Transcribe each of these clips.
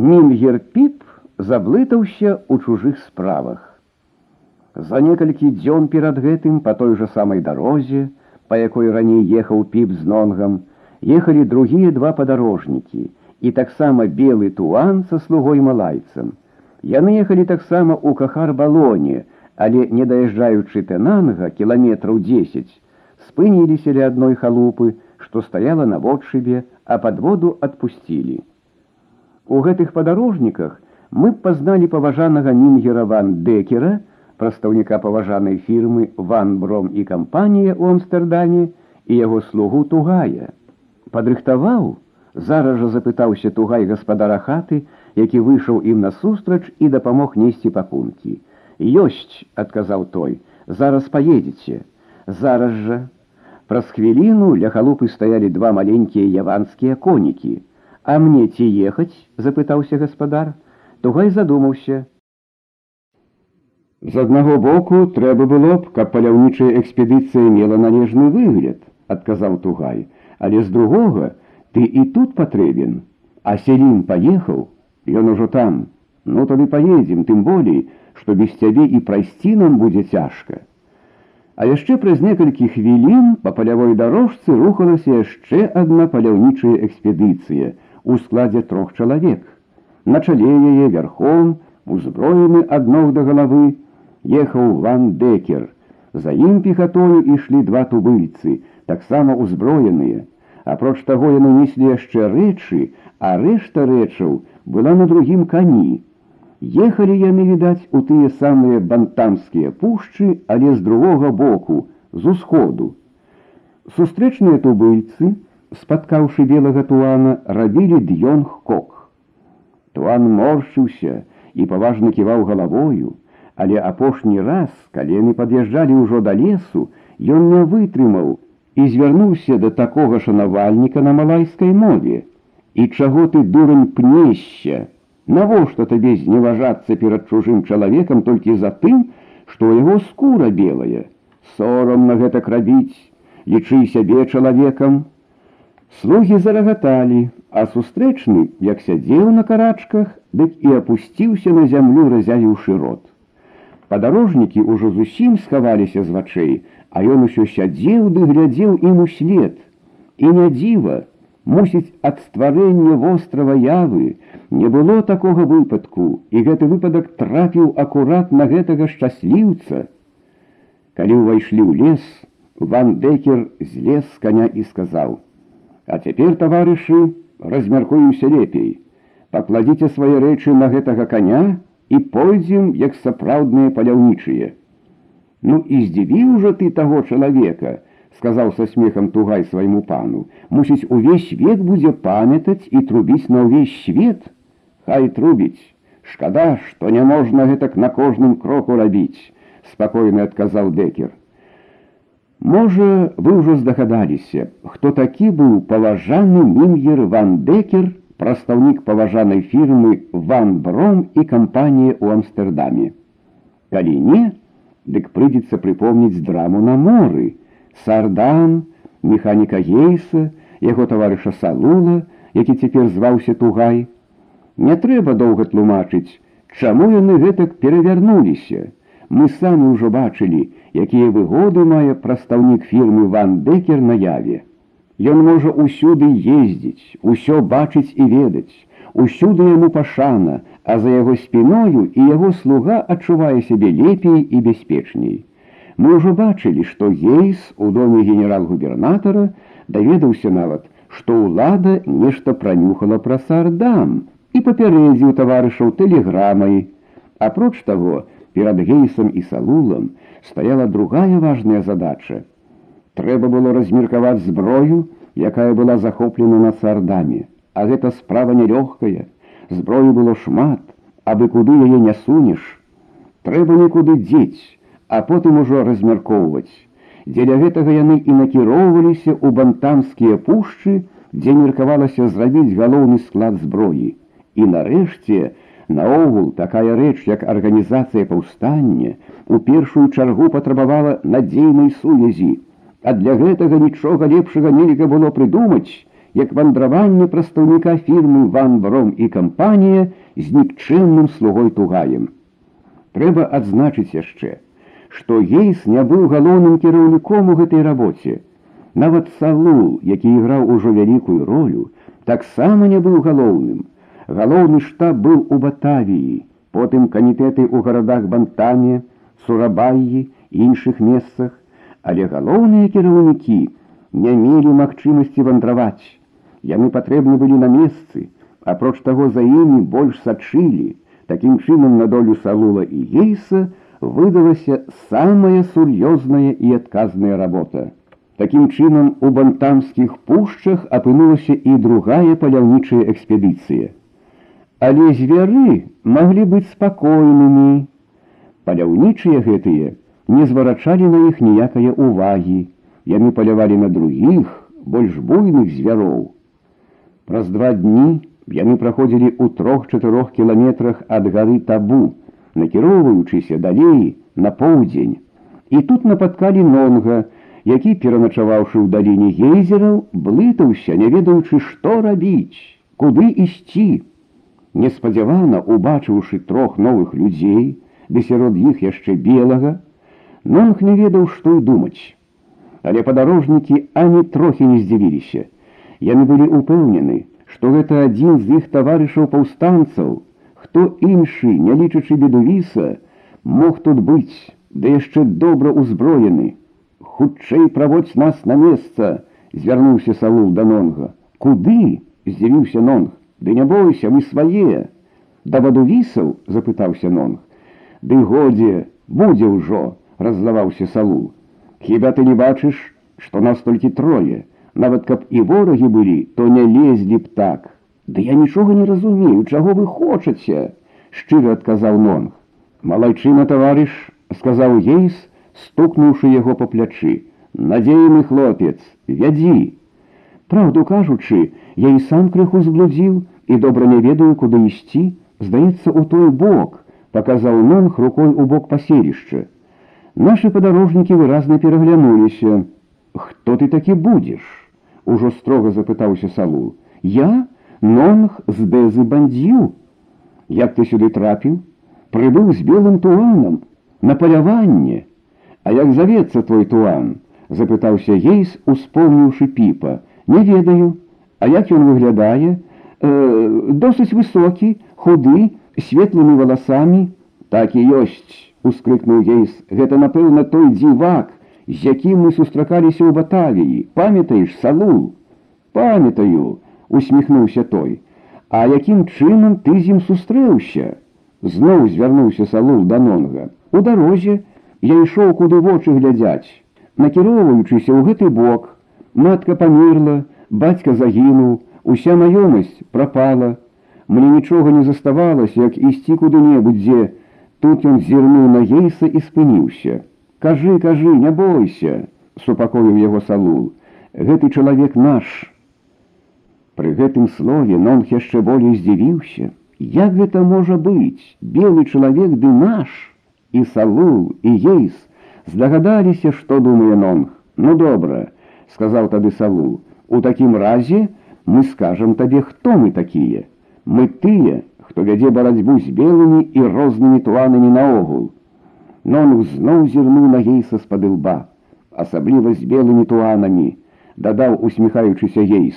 Мімгер піп заблытаўся ў чужых справах. За некалькі дзён перад гэтым па той жа самай дарозе, па якой раней ехаў піп з нонгам, ехалі другія два падарожнікі і таксама белы туан са слугой малайцам. Яны ехалі таксама ў кахар-балоне, але не даязджаючы тэнанга кіламетраў 10, спыніліся ля адной халупы, што стаяла на водшыбе, а падводу адпусцілі. У гэтых падарожніках мы пазналі паважанага мінгера ван Декера, прадстаўніка паважанай фірмы Ван Бром і кампанія ў Амстэрдаме і яго слугу тугая. Падрыхтаваў, зараз жа запытаўся тугай гаспадара хаты, які выйшаў ім насустрач і дапамог несці пакункі. Ёсць, адказаў той, зараз паедзеце. Зараз жа. Праз хвіліну ля халупы стаялі два маленькія яванскія конікі. А мне ці ехаць, запытаўся гаспадар, тугай задумаўся, з аднаго боку трэба было б, каб паляўнічая экспедыцыя мела належны выгляд, адказаў тугай, але з другога ты і тут патрэбен, а селін паехаў, ён ужо там, ну тады паедзем, тым болей, што без цябе і прайсці нам будзе цяжка. А яшчэ праз некалькі хвілін па палявой дарожцы рухалася яшчэ адна паляўнічая экспедыцыя у складзе трох чалавек. На чале яе вярхом, узброены ад ног да галавы, ехаў ван Декер. За ім пехатою ішлі два тубыльцы, таксама ўзброеныя. Апроч таго яны неслі яшчэ рэчы, а рэшта рэчаў была на другім кані. Ехалі яны, відаць, у тыя самыя бантамскія пушчы, але з другога боку, з усходу. Сустрэчныя тубыльцы, спаткаўшы белага туана, рабілі д'ёнг кок. Туан моршыўся і паважна ківаў галавою, але апошні раз, калі яны пад'язджалі ўжо да лесу, ён не вытрымаў і звярнуўся да такога шанавальніка на малайскай мове. І чаго ты дурань пнешся? Навошта табе зневажацца перад чужым чалавекам толькі за тым, што яго скура белая. Сорам на гэтак рабіць, лічы сябе чалавекам. Слугі зарагаталі, а сустрэчны, як сядзеў на карачках, дык і апусціўся на зямлю, разявіўшы рот. Падарожнікі ўжо зусім схаваліся з вачэй, а ён усё сядзеў ды глядзеў ім услед. І не дзіва, мусіць ад стварэння вострава явы не было такога выпадку, і гэты выпадак трапіў акурат на гэтага шчасліўца. Калі ўвайшлі ў лес, Ван Декер злез з каня і сказаў: « А цяпер, таварышы, размяркуемся лепей. Пакладзіце свае рэчы на гэтага коня, і пойдзем як сапраўдныя паляўнічыя. Ну і здзівіў жа ты таго чалавека, сказаў са смехам тугай свайму пану, мусіць увесь век будзе памятаць і трубіць на ўвесь свет, Хай трубіць, шкада, што не можна гэтак на кожным кроку рабіць, спакойна адказаў декер. Можа, вы ўжо здагадаліся, хто такі быў паважаны мінгер ван декер, прадстаўнік паважанай фірмы Ван Бром і кампанія ў Амстэрдаме. Калі не, дык прыйдзецца прыпомніць драму на моры, Сардан, механіка Гейса, яго таварыша Салула, які цяпер зваўся тугай. Не трэба доўга тлумачыць, чаму яны гэтак перавярнуліся. Мы самі ўжо бачылі, якія выгоды мае прадстаўнік фірмы Ван Декер на яве. Ён можа ўсюды ездзіць, усё бачыць і ведаць, усюды яму пашана, а за яго спіною і яго слуга адчувае сябе лепей і бяспечней. Мы ўжо бачылі, што гейс у доме генерал-губернатара даведаўся нават, што ўлада нешта пранюхала пра сардам і папярэдзіў таварышаў тэлеграмай. Апроч таго, перад гейсам і салулам стаяла другая важная задача Трэба было размеркаваць зброю, якая была захоплена на сардамі, а гэта справа нялёгкая. Зброю было шмат, абы куды яе не сунеш. Трэба нікуды дзець, а потым ужо размяркоўваць. Дзеля гэтага яны і накіроўваліся ў бантамскія пушчы, дзе меркавалася зрабіць галоўны склад зброі. І нарэшце, наогул такая рэч, як арганізацыя паўстання, у першую чаргу патрабавала надзейнай сувязі. А для гэтага нічога лепшага нельга было прыдумаць, як вандраванне прадстаўніка фірмы Ван Бром і кампанія з нікчынным слугой тугаем. Трэба адзначыць яшчэ, што Гейс не быў галоўным кіраўніком у гэтай рабоце. Нават Салул, які іграў ужо вялікую ролю, таксама не быў галоўным. Галоўны штаб быў у Батавіі, потым камітэты ў гарадах бантаме, сурабаі, іншых месцах, але галоўныя кіраўнікі не мелі магчымасці вандраваць. Яны патрэбны былі на месцы, апроч таго за імі больш сачылі. Такім чынам на долю салула і гейса выдалася самая сур'ёзная і адказная работа. Такім чынам у бантамскіх пушчах апынулася і другая паляўнічая экспедыцыя. Але звяры маглі быць спакойнымі. Паляўнічыя гэтыя не зварачалі на іх ніякае ўвагі. Яны палявалі на другіх, больш буйных звяроў. Праз два дні яны праходзілі ў трох-чатырох кіламетрах ад гары табу, накіроўваючыся далей на поўдзень. І тут напаткалі нонга, які, пераначаваўшы ў даліне гейзераў, блытаўся, не ведаючы, што рабіць, куды ісці. Неспадзявана убачыўшы трох новых людзей, ды сярод іх яшчэ белага, Нонг не ведаў, што і думаць. Але падарожнікі ані трохі не здзівіліся. Яны былі ўпэўнены, што гэта адзін з іх таварышаў паўстанцаў, хто іншы, не лічачы бедувіса, мог тут быць, да яшчэ добра ўзброены. Хутчэй праводзь нас на месца, звярнуўся Саул да нонга. Куды? здзівіўся нонг. Ды не бойся, мы свае. Да бадувісаў запытаўся нонг. Ды годзе, будзе ўжо, раззлаваўся Саул. Хіба ты не бачыш, што нас толькі трое. Нават каб і ворагі былі, то не лезлі б так. Ды я нічога не разумею, чаго вы хочаце, шчыра адказаў нонг. Малайчына таварыш, сказаў ейс, стукнуўшы яго па плячы. Надзейны хлопец, вядзі. Праўду кажучы, я і сам крыху зблудзіў і добра не ведаю, куды ісці, здаецца, у той бок, паказаў нонг рукой у бок паселішча. Нашы падарожнікі выразна пераглянуліся. Хто ты такі будзеш? ужо строга запытаўся салу. Я нонг з дэзы бандзю. Як ты сюды трапіў, прыбыў з белым туанам на паляванне. А як завецца твой туан? запытаўся ейс, успомніўшы піпа. Не ведаю, А як ён выглядае, э, досыць высокі, худы, светлымі валасамі, так і ёсць, ускрыкнуў ейс. Гэта, напэўна, той дзівак, з якім мы сустракаліся ў батавіі памятаеш салу памятаю усміхнуўся той а якім чынам ты з ім сустрэўся зноў звярнуўся салул да нонга у дарозе я ішоў куды вочы глядзяць накіроўваючыся ў гэты бок матка памерла бацька загінуў уся маёмасць прапала мне нічога не заставалася як ісці куды-небудзь дзе тут ён зірнуў на ейса і спыніўся Кажы, кажы, не бойся, супакоіў яго салул. Гэты чалавек наш. Пры гэтым слове нон яшчэ болей здзівіўся. Як гэта можа быць, белы чалавек ды наш, і салул, і ейс здагадаліся, што думае нонг. Ну добра, сказаў тады салул. У такім разе мы скажам табе, хто мы такія. Мы тыя, хто вядзе барацьбу з белымі і рознымі туанамі наогул. Нонг зноў зірнуў на гейса з-пад лба, асабліва з белымі туанамі, дадаў усміхаючыся гейс.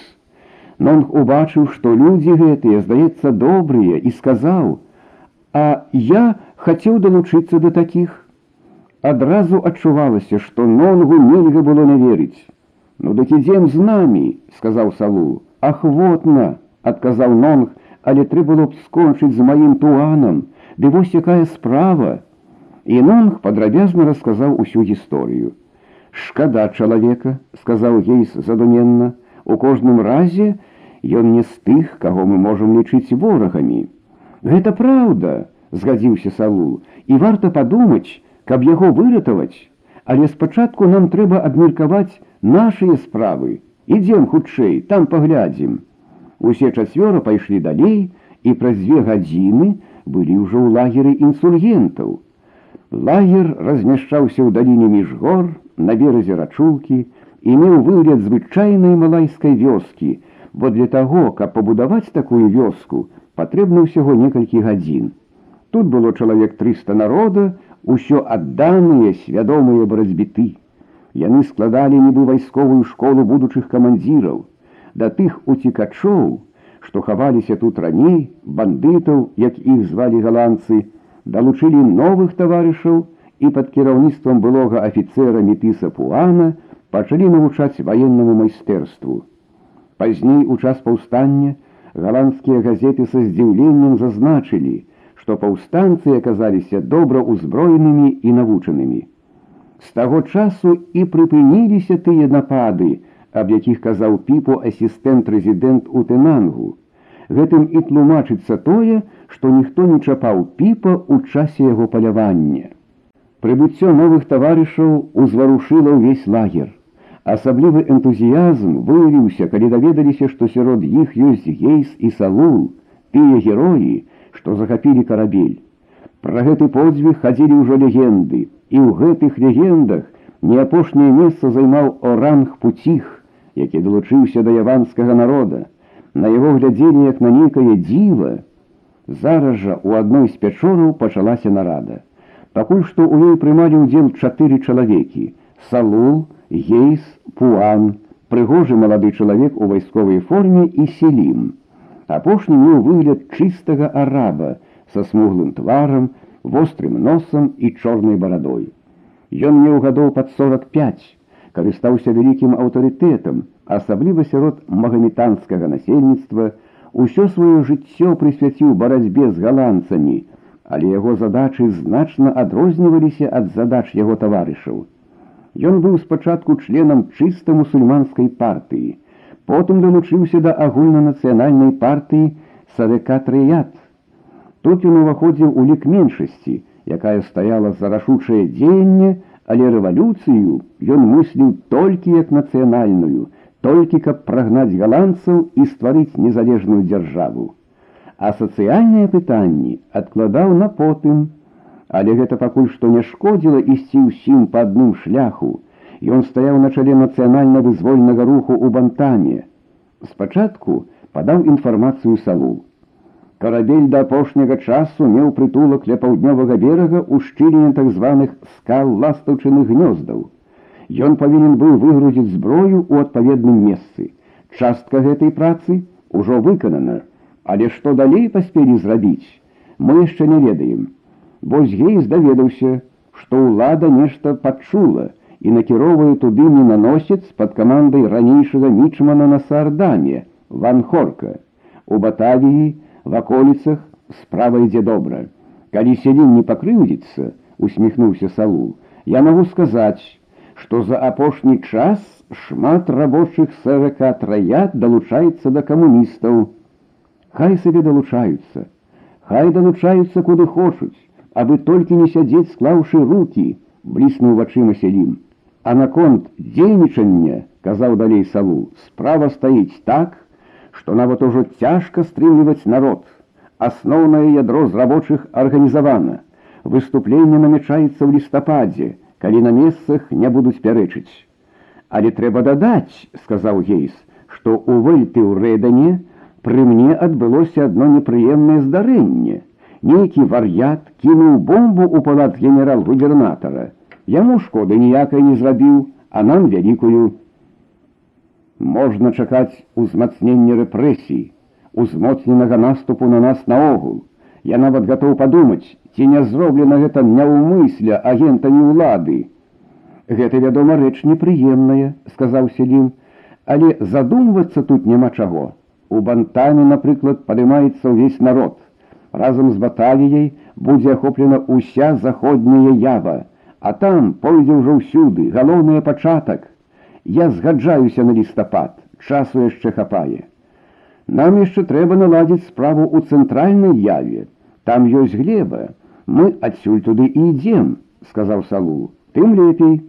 Нонг убачыў, што людзі гэтыя, здаецца, добрыя і сказаў: « А я хацеў далучыцца да такіх. Адразу адчувалася, што нонгу нельга было не верыць. Ну дык ідзем з намі, сказаў салу, ахвотна, адказаў нонг, але трэ было б скончыць з маім туанам, ды вось якая справа, І Нонг падрабязна расказаў усю гісторыю. Шкада чалавека, сказаў гейс задуменна, у кожным разе ён не з тых, каго мы можам лічыць ворагамі. Гэта праўда, згадзіўся салу, і варта падумаць, каб яго выратаваць, але спачатку нам трэба абмеркаваць нашыя справы. Ідзем хутчэй, там паглядзім. Усе чацвёра пайшлі далей і праз дзве гадзіны былі ўжо ў лагеры інсульгентаў. Лагер размяшчаўся ў даліне між гор, на беразе рачулкі і меў выгляд звычайнай малайскай вёскі, бо для таго, каб пабудаваць такую вёску, патрэбна ўсяго некалькі гадзін. Тут было чалавек 300 народа, усё адданыя свядомыя барацьбіты. Яны складалі нібы вайсковую школу будучых камандзіраў, да тых уцікачоў, што хаваліся тут раней бандытаў, як іх звалі галандцы, далучылі новых таварышаў і пад кіраўніцтвам былога афіцэра метыса Пуана пачалі навучаць ваеннаму майстэрству. Пазней у час паўстання галандскія газеты са здзіўленнем зазначылі, што паўстанцы аказаліся добра ўзброенымі і навучанымі. З таго часу і прыпыніліся тыя напады, аб якіх казаў піпу асістэнт рэзідэнт у тэнангу. Гэтым і тлумачыцца тое, што ніхто не чапаў піпа ў часе яго палявання. Прыбыццё новых таварышаў узварушыла ўвесь лагер. Асаблівы энтузіязм выявіўся, калі даведаліся, што сярод іх ёсць гейс і салул, тыя героі, што захапілі карабель. Пра гэты подзвіг хадзілі ўжо легенды, і ў гэтых легендах не апошняе месца займаў оранг пуціх, які далучыўся да яванскага народа, на яго глядзелі як на нейкае дзіва. Зараз жа у адной з пячораў пачалася нарада. Пакуль што ў ёй прымалі ўдзел чатыры чалавекі: Салул, Гейс, Пуан, прыгожы малады чалавек у вайсковай форме і селім. Апошні меў выгляд чыстага араба са смуглым тварам, вострым носам і чорнай барадой. Ён меў гадоў пад 45, карыстаўся вялікім аўтарытэтам, асабліва сярод магаметанскага насельніцтва, усё сваё жыццё прысвяціў барацьбе з галандцамі, але яго задачы значна адрозніваліся ад задач яго таварышаў. Ён быў спачатку членам чыста мусульманскай партыі, потым далучыўся да агульнанацыянальнай партыі савекатрыят. Тут ён уваходзіў у лік меншасці, якая стаяла за рашучае дзеянне, але рэвалюцыю ён мысліў толькі як нацыянальную, толькі каб прагнаць галандцаў і стварыць незалежную дзяржаву. А сацыяльныя пытанні адкладаў на потым, але гэта пакуль што не шкодзіла ісці ўсім па адным шляху. Ён стаяў на чале нацыянальна-вызвольнага руху ў бантаме. Спачатку падаў інфармацыю салу. Карабель да апошняга часу меў прытулак ля паўднёвага берага ў шчыліне так званых скал ластаўчыных гнёздаў. Ён павінен быў выгрузіць зброю ў адпаведным месцы. Частка гэтай працы ўжо выканана, але што далей паспелі зрабіць, мы яшчэ не ведаем. Вось гейс даведаўся, што ўлада нешта пачула і накіроўвае туды не наносец пад камандай ранейшага мічмана на сардаме ван хорка у батавіі ваколіцах справа ідзе добра. Калі селін не пакрыўдзіцца, усміхнуўся салу, я магу сказаць, што за апошні час шмат рабочых СВК траят далучаецца да камуністаў. Хай сабе далучаюцца, Хай далучаюцца куды хочуць, абы толькі не сядзець склаўшы руки, бліснуў вачыма селім. А наконт дзейнічання, казаў далей салу, справа стаіць так, што нават ужо цяжка стрымліваць народ. Асноўнае ядро з рабочых арганізавана. Выступленне намячаецца ў лістападзе, калі на месцах не будуць пярэчыць. Але трэба дадаць, сказаў гейс, што у выльты ў рэдане пры мне адбылося адно непрыемнае здарэнне. Нейкі вар'ят кінуў бомбу ў палат генерал-губернатара. Яму шкоды ніякай не зрабіў, а нам вялікую можна чакаць узмацнення рэпрэсій, узмоцненага наступу на нас наогул. Я нават гатоў падумаць, ці не зроблена гэта няўмысля агентамі ўлады. Гэта, вядома, рэч непрыемная, сказаў селім, але задумвацца тут няма чаго. У бантамі, напрыклад, падымаецца ўвесь народ. Разам з баталіяй будзе ахоплена ўся заходняя ява, а там пойдзе ўжо ўсюды галоўны пачатак Я згаджаюся на лістапад, часу яшчэ хапае. Нам яшчэ трэба наладзіць справу ў цэнтральнай яве. Там ёсць глеба. Мы адсюль туды і ідзем, сказаў салу, тым лепей,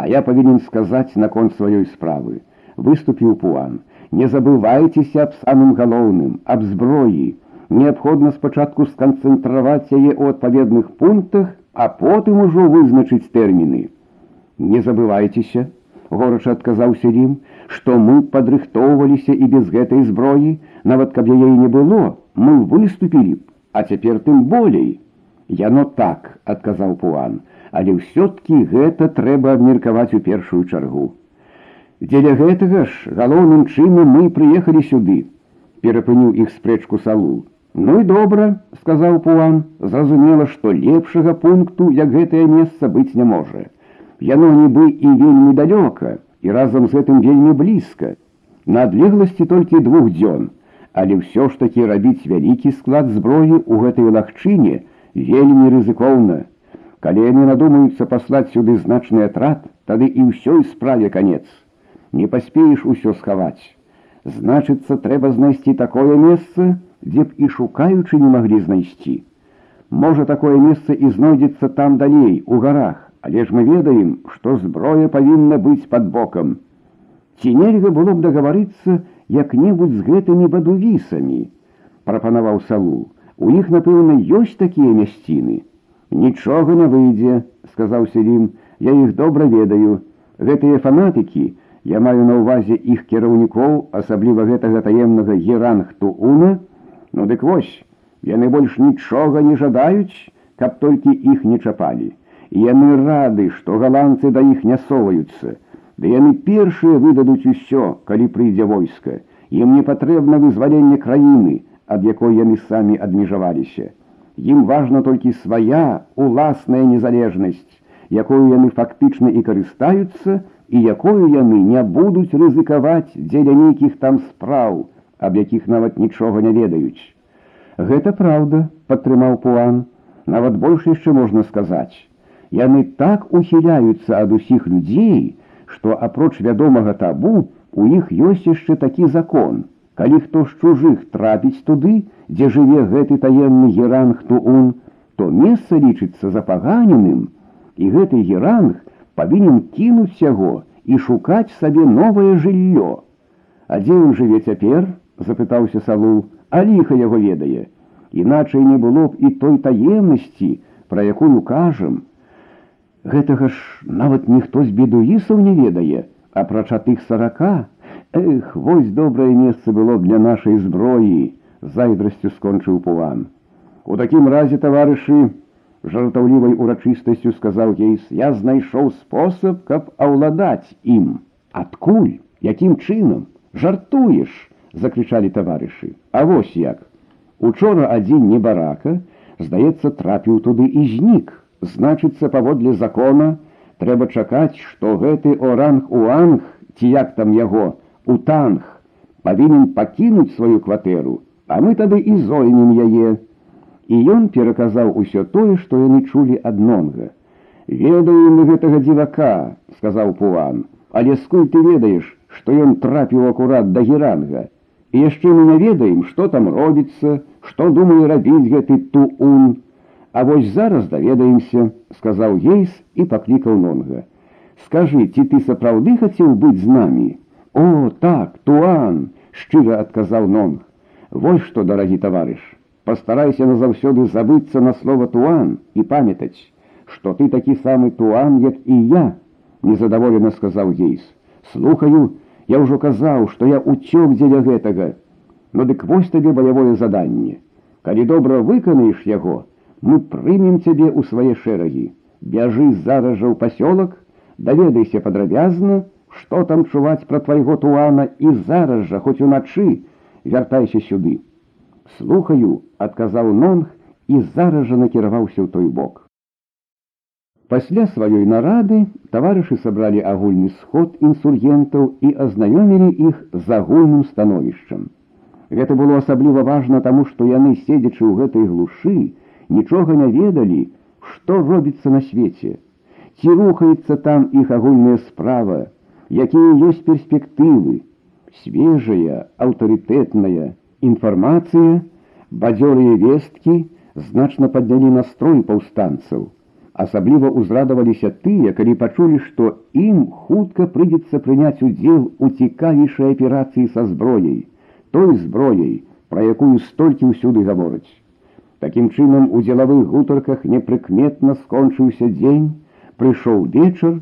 А я павінен сказаць наконт сваёй справы. Выступіў пуан. Не забывайцеся аб самым галоўным, аб зброі. Неабходна спачатку сканцэнтраваць яе ў адпаведных пунктах, а потым ужо вызначыць тэрміны. Не забывайцеся, горача адказаў селім, што мы падрыхтоўваліся і без гэтай зброі, нават каб яе не было, мы выступілі б, а цяпер тым болей. Яно так, адказаў пуан, але ўсё-ткі гэта трэба абмеркаваць у першую чаргу. Дзеля гэтага ж галоўным чынам мы прыехалі сюды, перапыніў іх спрэчку салу. Ну і добра, сказаў пуан, зразумела, што лепшага пункту, як гэтае месца быць не можа. Яно нібы і вельмі далёка, і разам з гэтым вельмі блізка. На адлегласці толькі двух дзён, але ўсё ж такі рабіць вялікі склад зброі ў гэтай лагчыне вельмі рызыкоўна. Калі яны надумаюцца паслаць сюды значны атрад, тады і ўсёй справе канец. Не паспееш усё схаваць. Значыцца, трэба знайсці такое месца, дзе б і шукаючы не маглі знайсці. Можа, такое месца і знойдзецца там далей, у гарах, Але ж мы ведаем, што зброя павінна быць пад бокам. Ці нельга было б дагаварыцца як-небудзь з гэтымі бадувісамі, прапанаваў салу. У іх, напэўна, ёсць такія мясціны. Нічога не выйдзе, сказаў Селім, я іх добра ведаю. Гэтыя фанатыкі, я маю на ўвазе іх кіраўнікоў, асабліва гэтага таемнага герангту уна, ну дык вось, яны больш нічога не жадаюць, каб толькі іх не чапалі. Яны рады, што галандцы да іх не соваюцца. Ды яны першыя выдадуць усё, калі прыйдзе войска. Ім не патрэбна вызваленне краіны, ад якой яны самі адмежаваліся. Ім важна толькі свая уласная незалежнасць, якую яны фактычна і карыстаюцца, і якую яны не будуць рызыкаваць дзеля нейкіх там спраў, аб якіх нават нічога не ведаюць. Гэта праўда, падтрымаў пуан, нават больш яшчэ можна сказаць. Яны так ухіляюцца ад усіх людзей, што апроч вядомага табу у іх ёсць яшчэ такі закон. Калі хто з чужых трапіць туды, дзе жыве гэты таемны геранг туун, то месца лічыцца запаганеным, і гэты геранг павінен кінуць яго і шукаць сабе новае жыллё. А дзе ён жыве цяпер? запытаўся салу, а ліха яго ведае. Іначай не было б і той таемнасці, пра якую кажам, Гэтага ж нават ніхто з бедуісаў не ведае, апрача тых сарака. Эх, вось добрае месца было для нашай зброі, зайдрасцю скончыў пуван. У такім разе таварышы, жартаўлівай урачыстасцю сказаў Гейс, я знайшоў спосаб, каб аўладаць ім. Адкуль, якім чынам, жартуеш, закрычалі таварышы. А вось як. Учора адзін небарака, здаецца, трапіў туды і знік значыцца паводле закона трэба чакаць што гэты оранг уанг ці як там яго у танг павінен пакінуць сваю кватэру а мы тады і зоймем яе і ён пераказаў усё тое што яны чулі аднонга ведаю мы гэтага дзівака сказаў пуан але скуль ты ведаеш што ён трапіў акурат да геранга і яшчэ мы не ведаем што там робіцца што думаю рабіць гэты туун А вось зараз даведаемся, сказаў Гейс і паклікаў нонга. Скажы, ці ты сапраўды хацеў быць з намі? О, так, туан, шчыра адказаў нонг. Вось што, дарагі таварыш, пастарайся назаўсёды забыцца на слова туан і памятаць, што ты такі самы туан, як і я, незадаволена сказаў Гейс. Слухаю, я ўжо казаў, што я уцёк дзеля гэтага. Ну дык вось табе баявое заданне. Калі добра выканаеш яго, мы прымем цябе ў свае шэрагі. Бяжы зараз жа ў пасёлак, даведайся падрабязна, што там чуваць пра твайго туана і зараз жа хоць уначы вяртайся сюды. Слухаю, адказаў нонг і зараз жа накіраваўся ў той бок. Пасля сваёй нарады таварышы сабралі агульны сход інсургентаў і азнаёмілі іх з агульным становішчам. Гэта было асабліва важна таму, што яны седзячы ў гэтай глушы, нічога не ведалі, што робіцца на свеце, ці рухаецца там іх агульная справа, якія ёсць перспектывы, свежая, аўтарытэтная інфармацыя, бадзёрыя весткі значна паднялі настрой паўстанцаў. Асабліва ўзрадаваліся тыя, калі пачулі, што ім хутка прыйдзецца прыняць удзел у цікавейшай аперацыі са зброяй, той зброяй, пра якую столькі ўсюды гавораць. Такім чынам у дзелавых гутарках непрыкметна скончыўся дзень, прыйшоў вечар,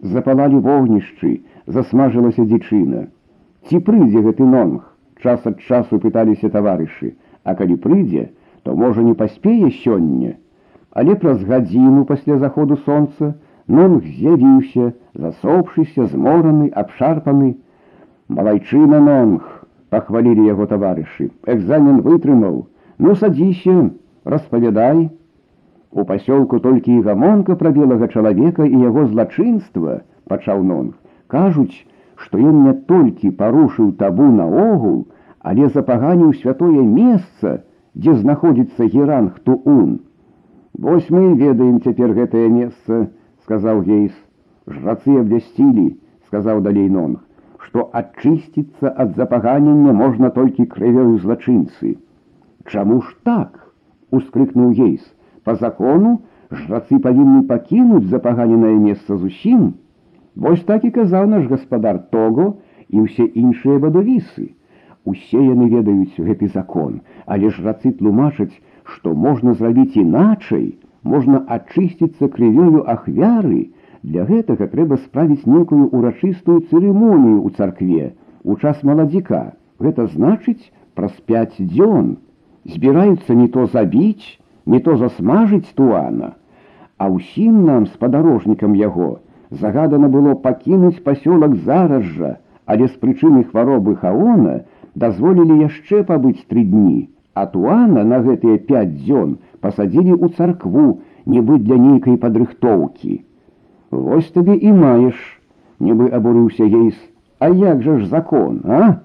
запалалі вогнішчы, засмажылася дзічына. Ці прыйдзе гэты нонг? Час ад часу пыталіся таварышы, а калі прыйдзе, то можа не паспее сёння. Але праз гадзіну пасля заходу сонца нонг з'явіўся, засопшыся, змораны, абшарпаны. Малайчына нонг, пахвалілі яго таварышы. Экзамен вытрымаў. Ну садзіся, распавядай. У пасёлку толькі і гамонка пра белага чалавека і яго злачынства, пачаў нонг. Кажуць, што ён не толькі парушыў табу наогул, але запаганіў святое месца, дзе знаходзіцца геранг туун. Вось мы ведаем цяпер гэтае месца, сказаў гейс. Жрацы абвясцілі, сказаў далей нонг, што ачысціцца ад запаганення можна толькі крывёю злачынцы. Чаму ж так? ускрыкнуў гейс. Па закону жрацы павінны пакінуць запаганенае месца зусім, Вось так і казаў наш гаспадар того і ўсе іншыя вадавісы. Усе яны ведаюць гэты закон, але ж рацы тлумачаць, што можна зрабіць іначай, можна ачысціцца крывёю ахвяры. Для гэтага трэба справіць нейкую урачыстую цырымонію ў царкве у час маладзіка. Гэта значыць праз пяць дзён. Збіраюцца не то забіць, не то засмажыць туана, а ўсім нам спадарожнікам яго, загадана было пакінуць пасёлак зараз жа, але з прычыны хваробы хаона дазволілі яшчэ пабыць тры дні, а туана на гэтыя пяць дзён пасадзілі ў царкву, нібы для нейкай падрыхтоўкі. Вось табе і маеш, нібы абурыўся ейс, А як жа ж закон, а?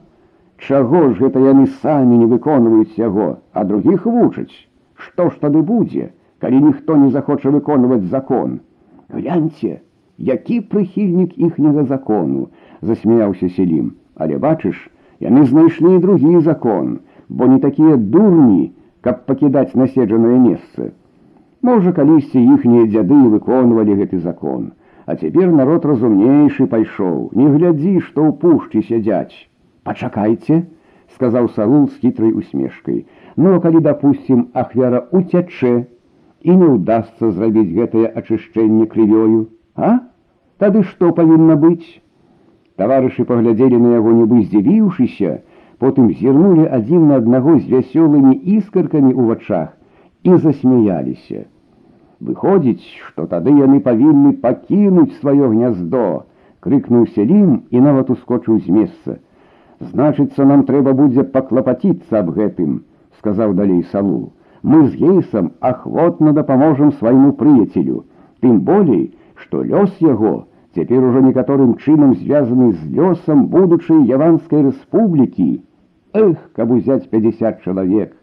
Чаго ж гэта яны самі не выконваюць яго, а другіх вучаць? Што ж тады будзе, калі ніхто не захоча выконваць закон? Гляньце, які прыхільнік іхняга закону, засмяяўся селім, але бачыш, яны знайшлі другі закон, бо не такія дурні, каб пакідаць наседжанае месца. Можа, калісьці іхнія дзяды выконвалі гэты закон, а цяпер народ разумнейшы пайшоў, не глядзі, што ў пушчы сядзяць. Пачакайце, сказаў сарул з хітрай усмешкай, ну калі допустим ахвяра уцячэ і не ўдасся зрабіць гэтае ачышчэнне крывёю, а тады што павінна быць таварышы паглядзелі на яго нібы здзівіўшыся потым зірнулі адзін на аднаго з вясёлымі іскаркамі ў вачах і засмяяліся выходзіць што тады яны павінны пакінуць сваё гняздо крыкнуў селім і нават ускочыў з месца значыцца нам трэба будзе паклапаціцца аб гэтым сказаў далей салу мы з гейсам ахвотна дапаможам свайму прыяцелю тым болей што лёс яго цяпер ужо некаторым чынам звязаны з лёсам будучай яванскай рэспублікі. Эх, каб узяць 50 чалавек,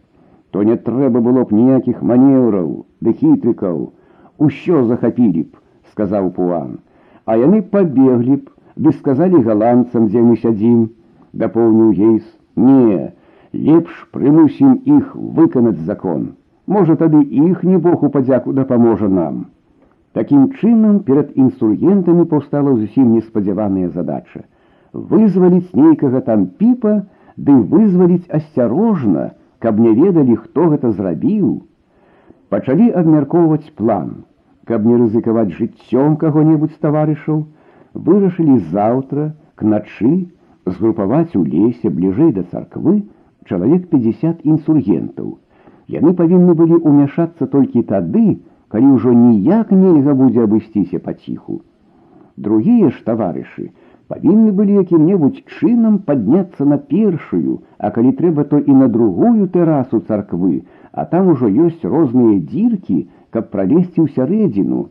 то не трэба было б ніякіх манеўраў, ды хітрыкаў, усё захапілі б, сказаў пуан, А яны пабеглі б, ды сказалі галандцам, дзе мы сядзім, дапоўніў гейс, не, лепш прымусім іх выканаць закон. Можа тады іх не бог у падзяку дапаможа нам. Такім чынам перад інсургентамі паўстала зусім неспадзяваная задача вызваліць нейкага там піпа ды вызваліць асцярожна, каб не ведалі, хто гэта зрабіў. Пачалі абмяркоўваць план, каб не рызыкаваць жыццём каго-небудзь таварышаў, вырашылі заўтра к начы згрупаваць у лесе бліжэй да царквы чалавек 50 інсургентаў. Яны павінны былі ўмяшацца толькі тады, калі ўжо ніяк нельга будзе абысціся паціху. Другія ж таварышы павінны былі якім-небудзь чынам падняцца на першую, а калі трэба, то і на другую тэрасу царквы, а там ужо ёсць розныя дзіркі, каб пралезці ў сярэдзіну.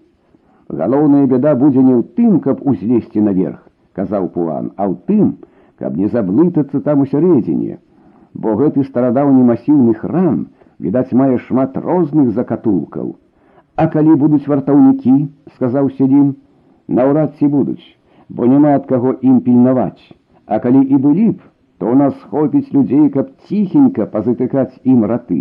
Галоўная бяда будзе не ў тым, каб узлезці наверх, казаў пуан, а ў тым, каб не заблытацца там у сярэдзіне. Бо гэты старадаўні масіўны храм, відаць, мае шмат розных закатулкаў. А калі будуць вартаўнікі, сказаў селім, наўрад ці будуць, бо няма ад каго ім пільнаваць. А калі і былі б, то ў нас хопіць людзей, каб ціхенька пазатыкаць ім раты.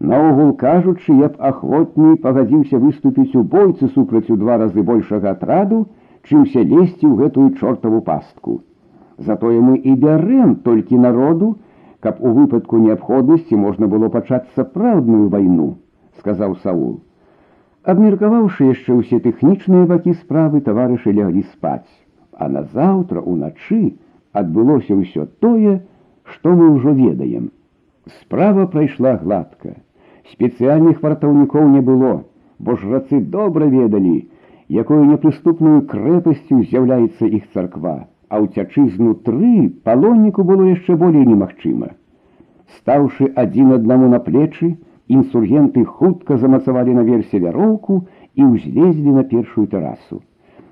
Наогул кажучы, я б ахвотней пагадзіўся выступіць у бойцы супраць у два разы большага атраду, чымся лезці ў гэтую чортаву пастку. Затое мы і бярэм толькі народу, каб у выпадку неабходнасці можна было пачаць сапраўдную вайну, сказаў Саул. Абмеркаваўшы яшчэ ўсе тэхнічныя бакі справы таварышы ляглі спаць, А назаўтра уначы адбылося ўсё тое, што мы ўжо ведаем. Справа прайшла гладка. Спецыяльных вартаўнікоў не было, бо жрацы добра ведалі, якою непрыступную крэпасцю з'яўляецца іх царква, А ўцячы знутры палонніку было яшчэ болей немагчыма. Стаўшы адзін аднаму на плечы, інсургенты хутка замацавалі наверсе вяроўку і ўзлезлі на першую тэрасу.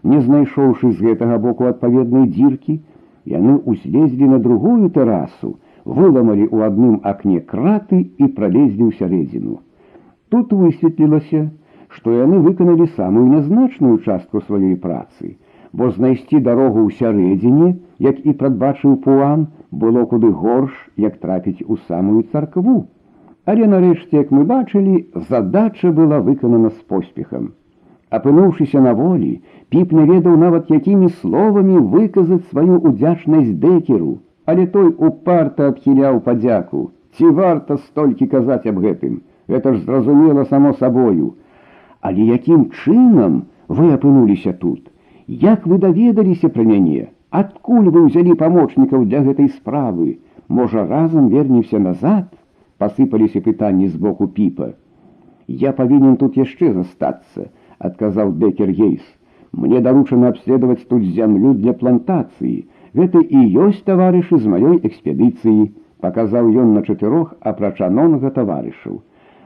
Не знайшоўшы з гэтага боку адпаведнай дзіркі, яны ўзлезлі на другую тэрасу, выламалі ў адным акне краты і пралезлі ў сярэдзіну. Тут высветлілася, што яны выканалі самую нязначную частку сваёй працы, бо знайсці дарогу ў сярэдзіне, як і прадбачыў пуан, было куды горш, як трапіць у самую царкву. Але нарэшце, як мы бачылі, задача была выканана з поспехам. Апынуўшыся на волі, піп не ведаў нават якімі словамі выказаць сваю удзячнасць дэкеру, але той упарта адхіляў падзяку. Ці варта столькі казаць аб гэтым, гэта ж зразумела само сабою. Але якім чынам вы апынуліся тут? Як вы даведаліся пра мяне? Адкуль вы ўзялі памочнікаў для гэтай справы? Можа, разам вернемся назад? Пасыпаліся пытанні з боку піпа. Я павінен тут яшчэ застацца, адказаў Декер Гейс. Мне даручана абследаваць тут зямлю для плантацыі. Гэта і ёсць таварышы з маёй экспедыцыі, паказаў ён на чатырох апрачанонга таварышаў.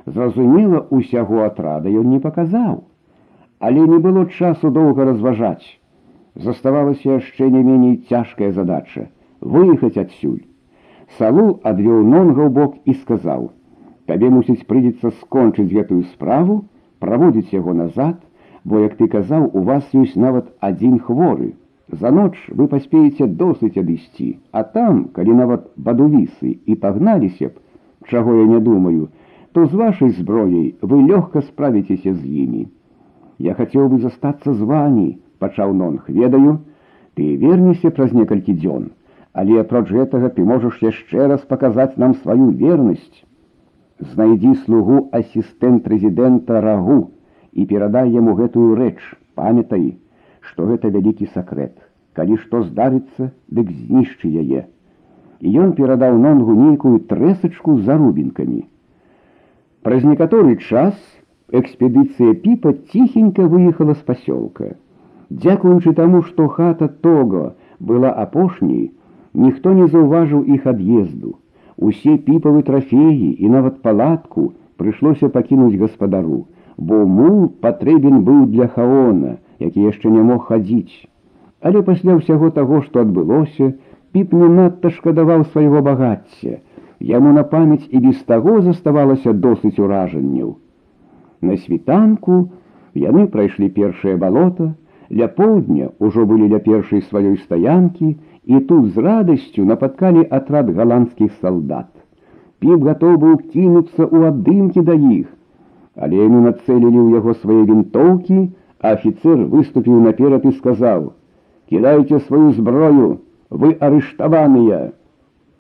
Зразумела, усяго атрада ён не паказаў. Але не было часу доўга разважаць. Заставалася яшчэ не меней цяжкая задача выехаць адсюль. Салу адвёў нонга ў бок і сказаў: « Табе мусіць прыйдзецца скончыць гэтую справу, праводзіць яго назад, бо, як ты казаў, у вас ёсць нават адзін хворы. За ноч вы паспееце досыць адысці, а там, калі нават бадувісы і пагналіся б, чаго я не думаю, то з вашай зброяй вы лёгка справіцеся з імі. Я хацеў бы застацца з вамі, пачаў нонг, ведаю, ты вернешся праз некалькі дзён, але апроч гэтага ты можаш яшчэ раз паказаць нам сваю вернасць. Знайдзі слугу асістэнт прэзідэнта рагу і перадай яму гэтую рэч, памятай, што гэта вялікі сакрэт. Калі што здарыцца, дык знішчы яе. І ён перадаў нонгу нейкую трэсачку з зарубінкамі. Праз некаторы час экспедыцыя піпа ціхенька выехала з пасёлка. Дзякуючы таму, што хата того была апошняй, ніхто не заўважыў іх ад'езду. Усе піпавы трафеі і нават палатку прыйшлося пакінуць гаспадару, бо мул патрэбен быў для хаона, які яшчэ не мог хадзіць. Але пасля ўсяго таго, што адбылося, піп не надта шкадаваў свайго багацця. Яму на памяць і без таго заставалася досыць уражанняў. На світанку яны прайшлі першае балота, ля поўдня ўжо былі ля першай сваёй стаянкі, і тут з радасцю напаткалі атрад галандскіх салдат. Піп гатоў быў кінуцца ў абдымкі да іх, але яны нацэлілі ў яго свае вінтоўкі, Офицер выступил наперед и сказал, «Кидайте свою зброю, вы арыштаваныя!»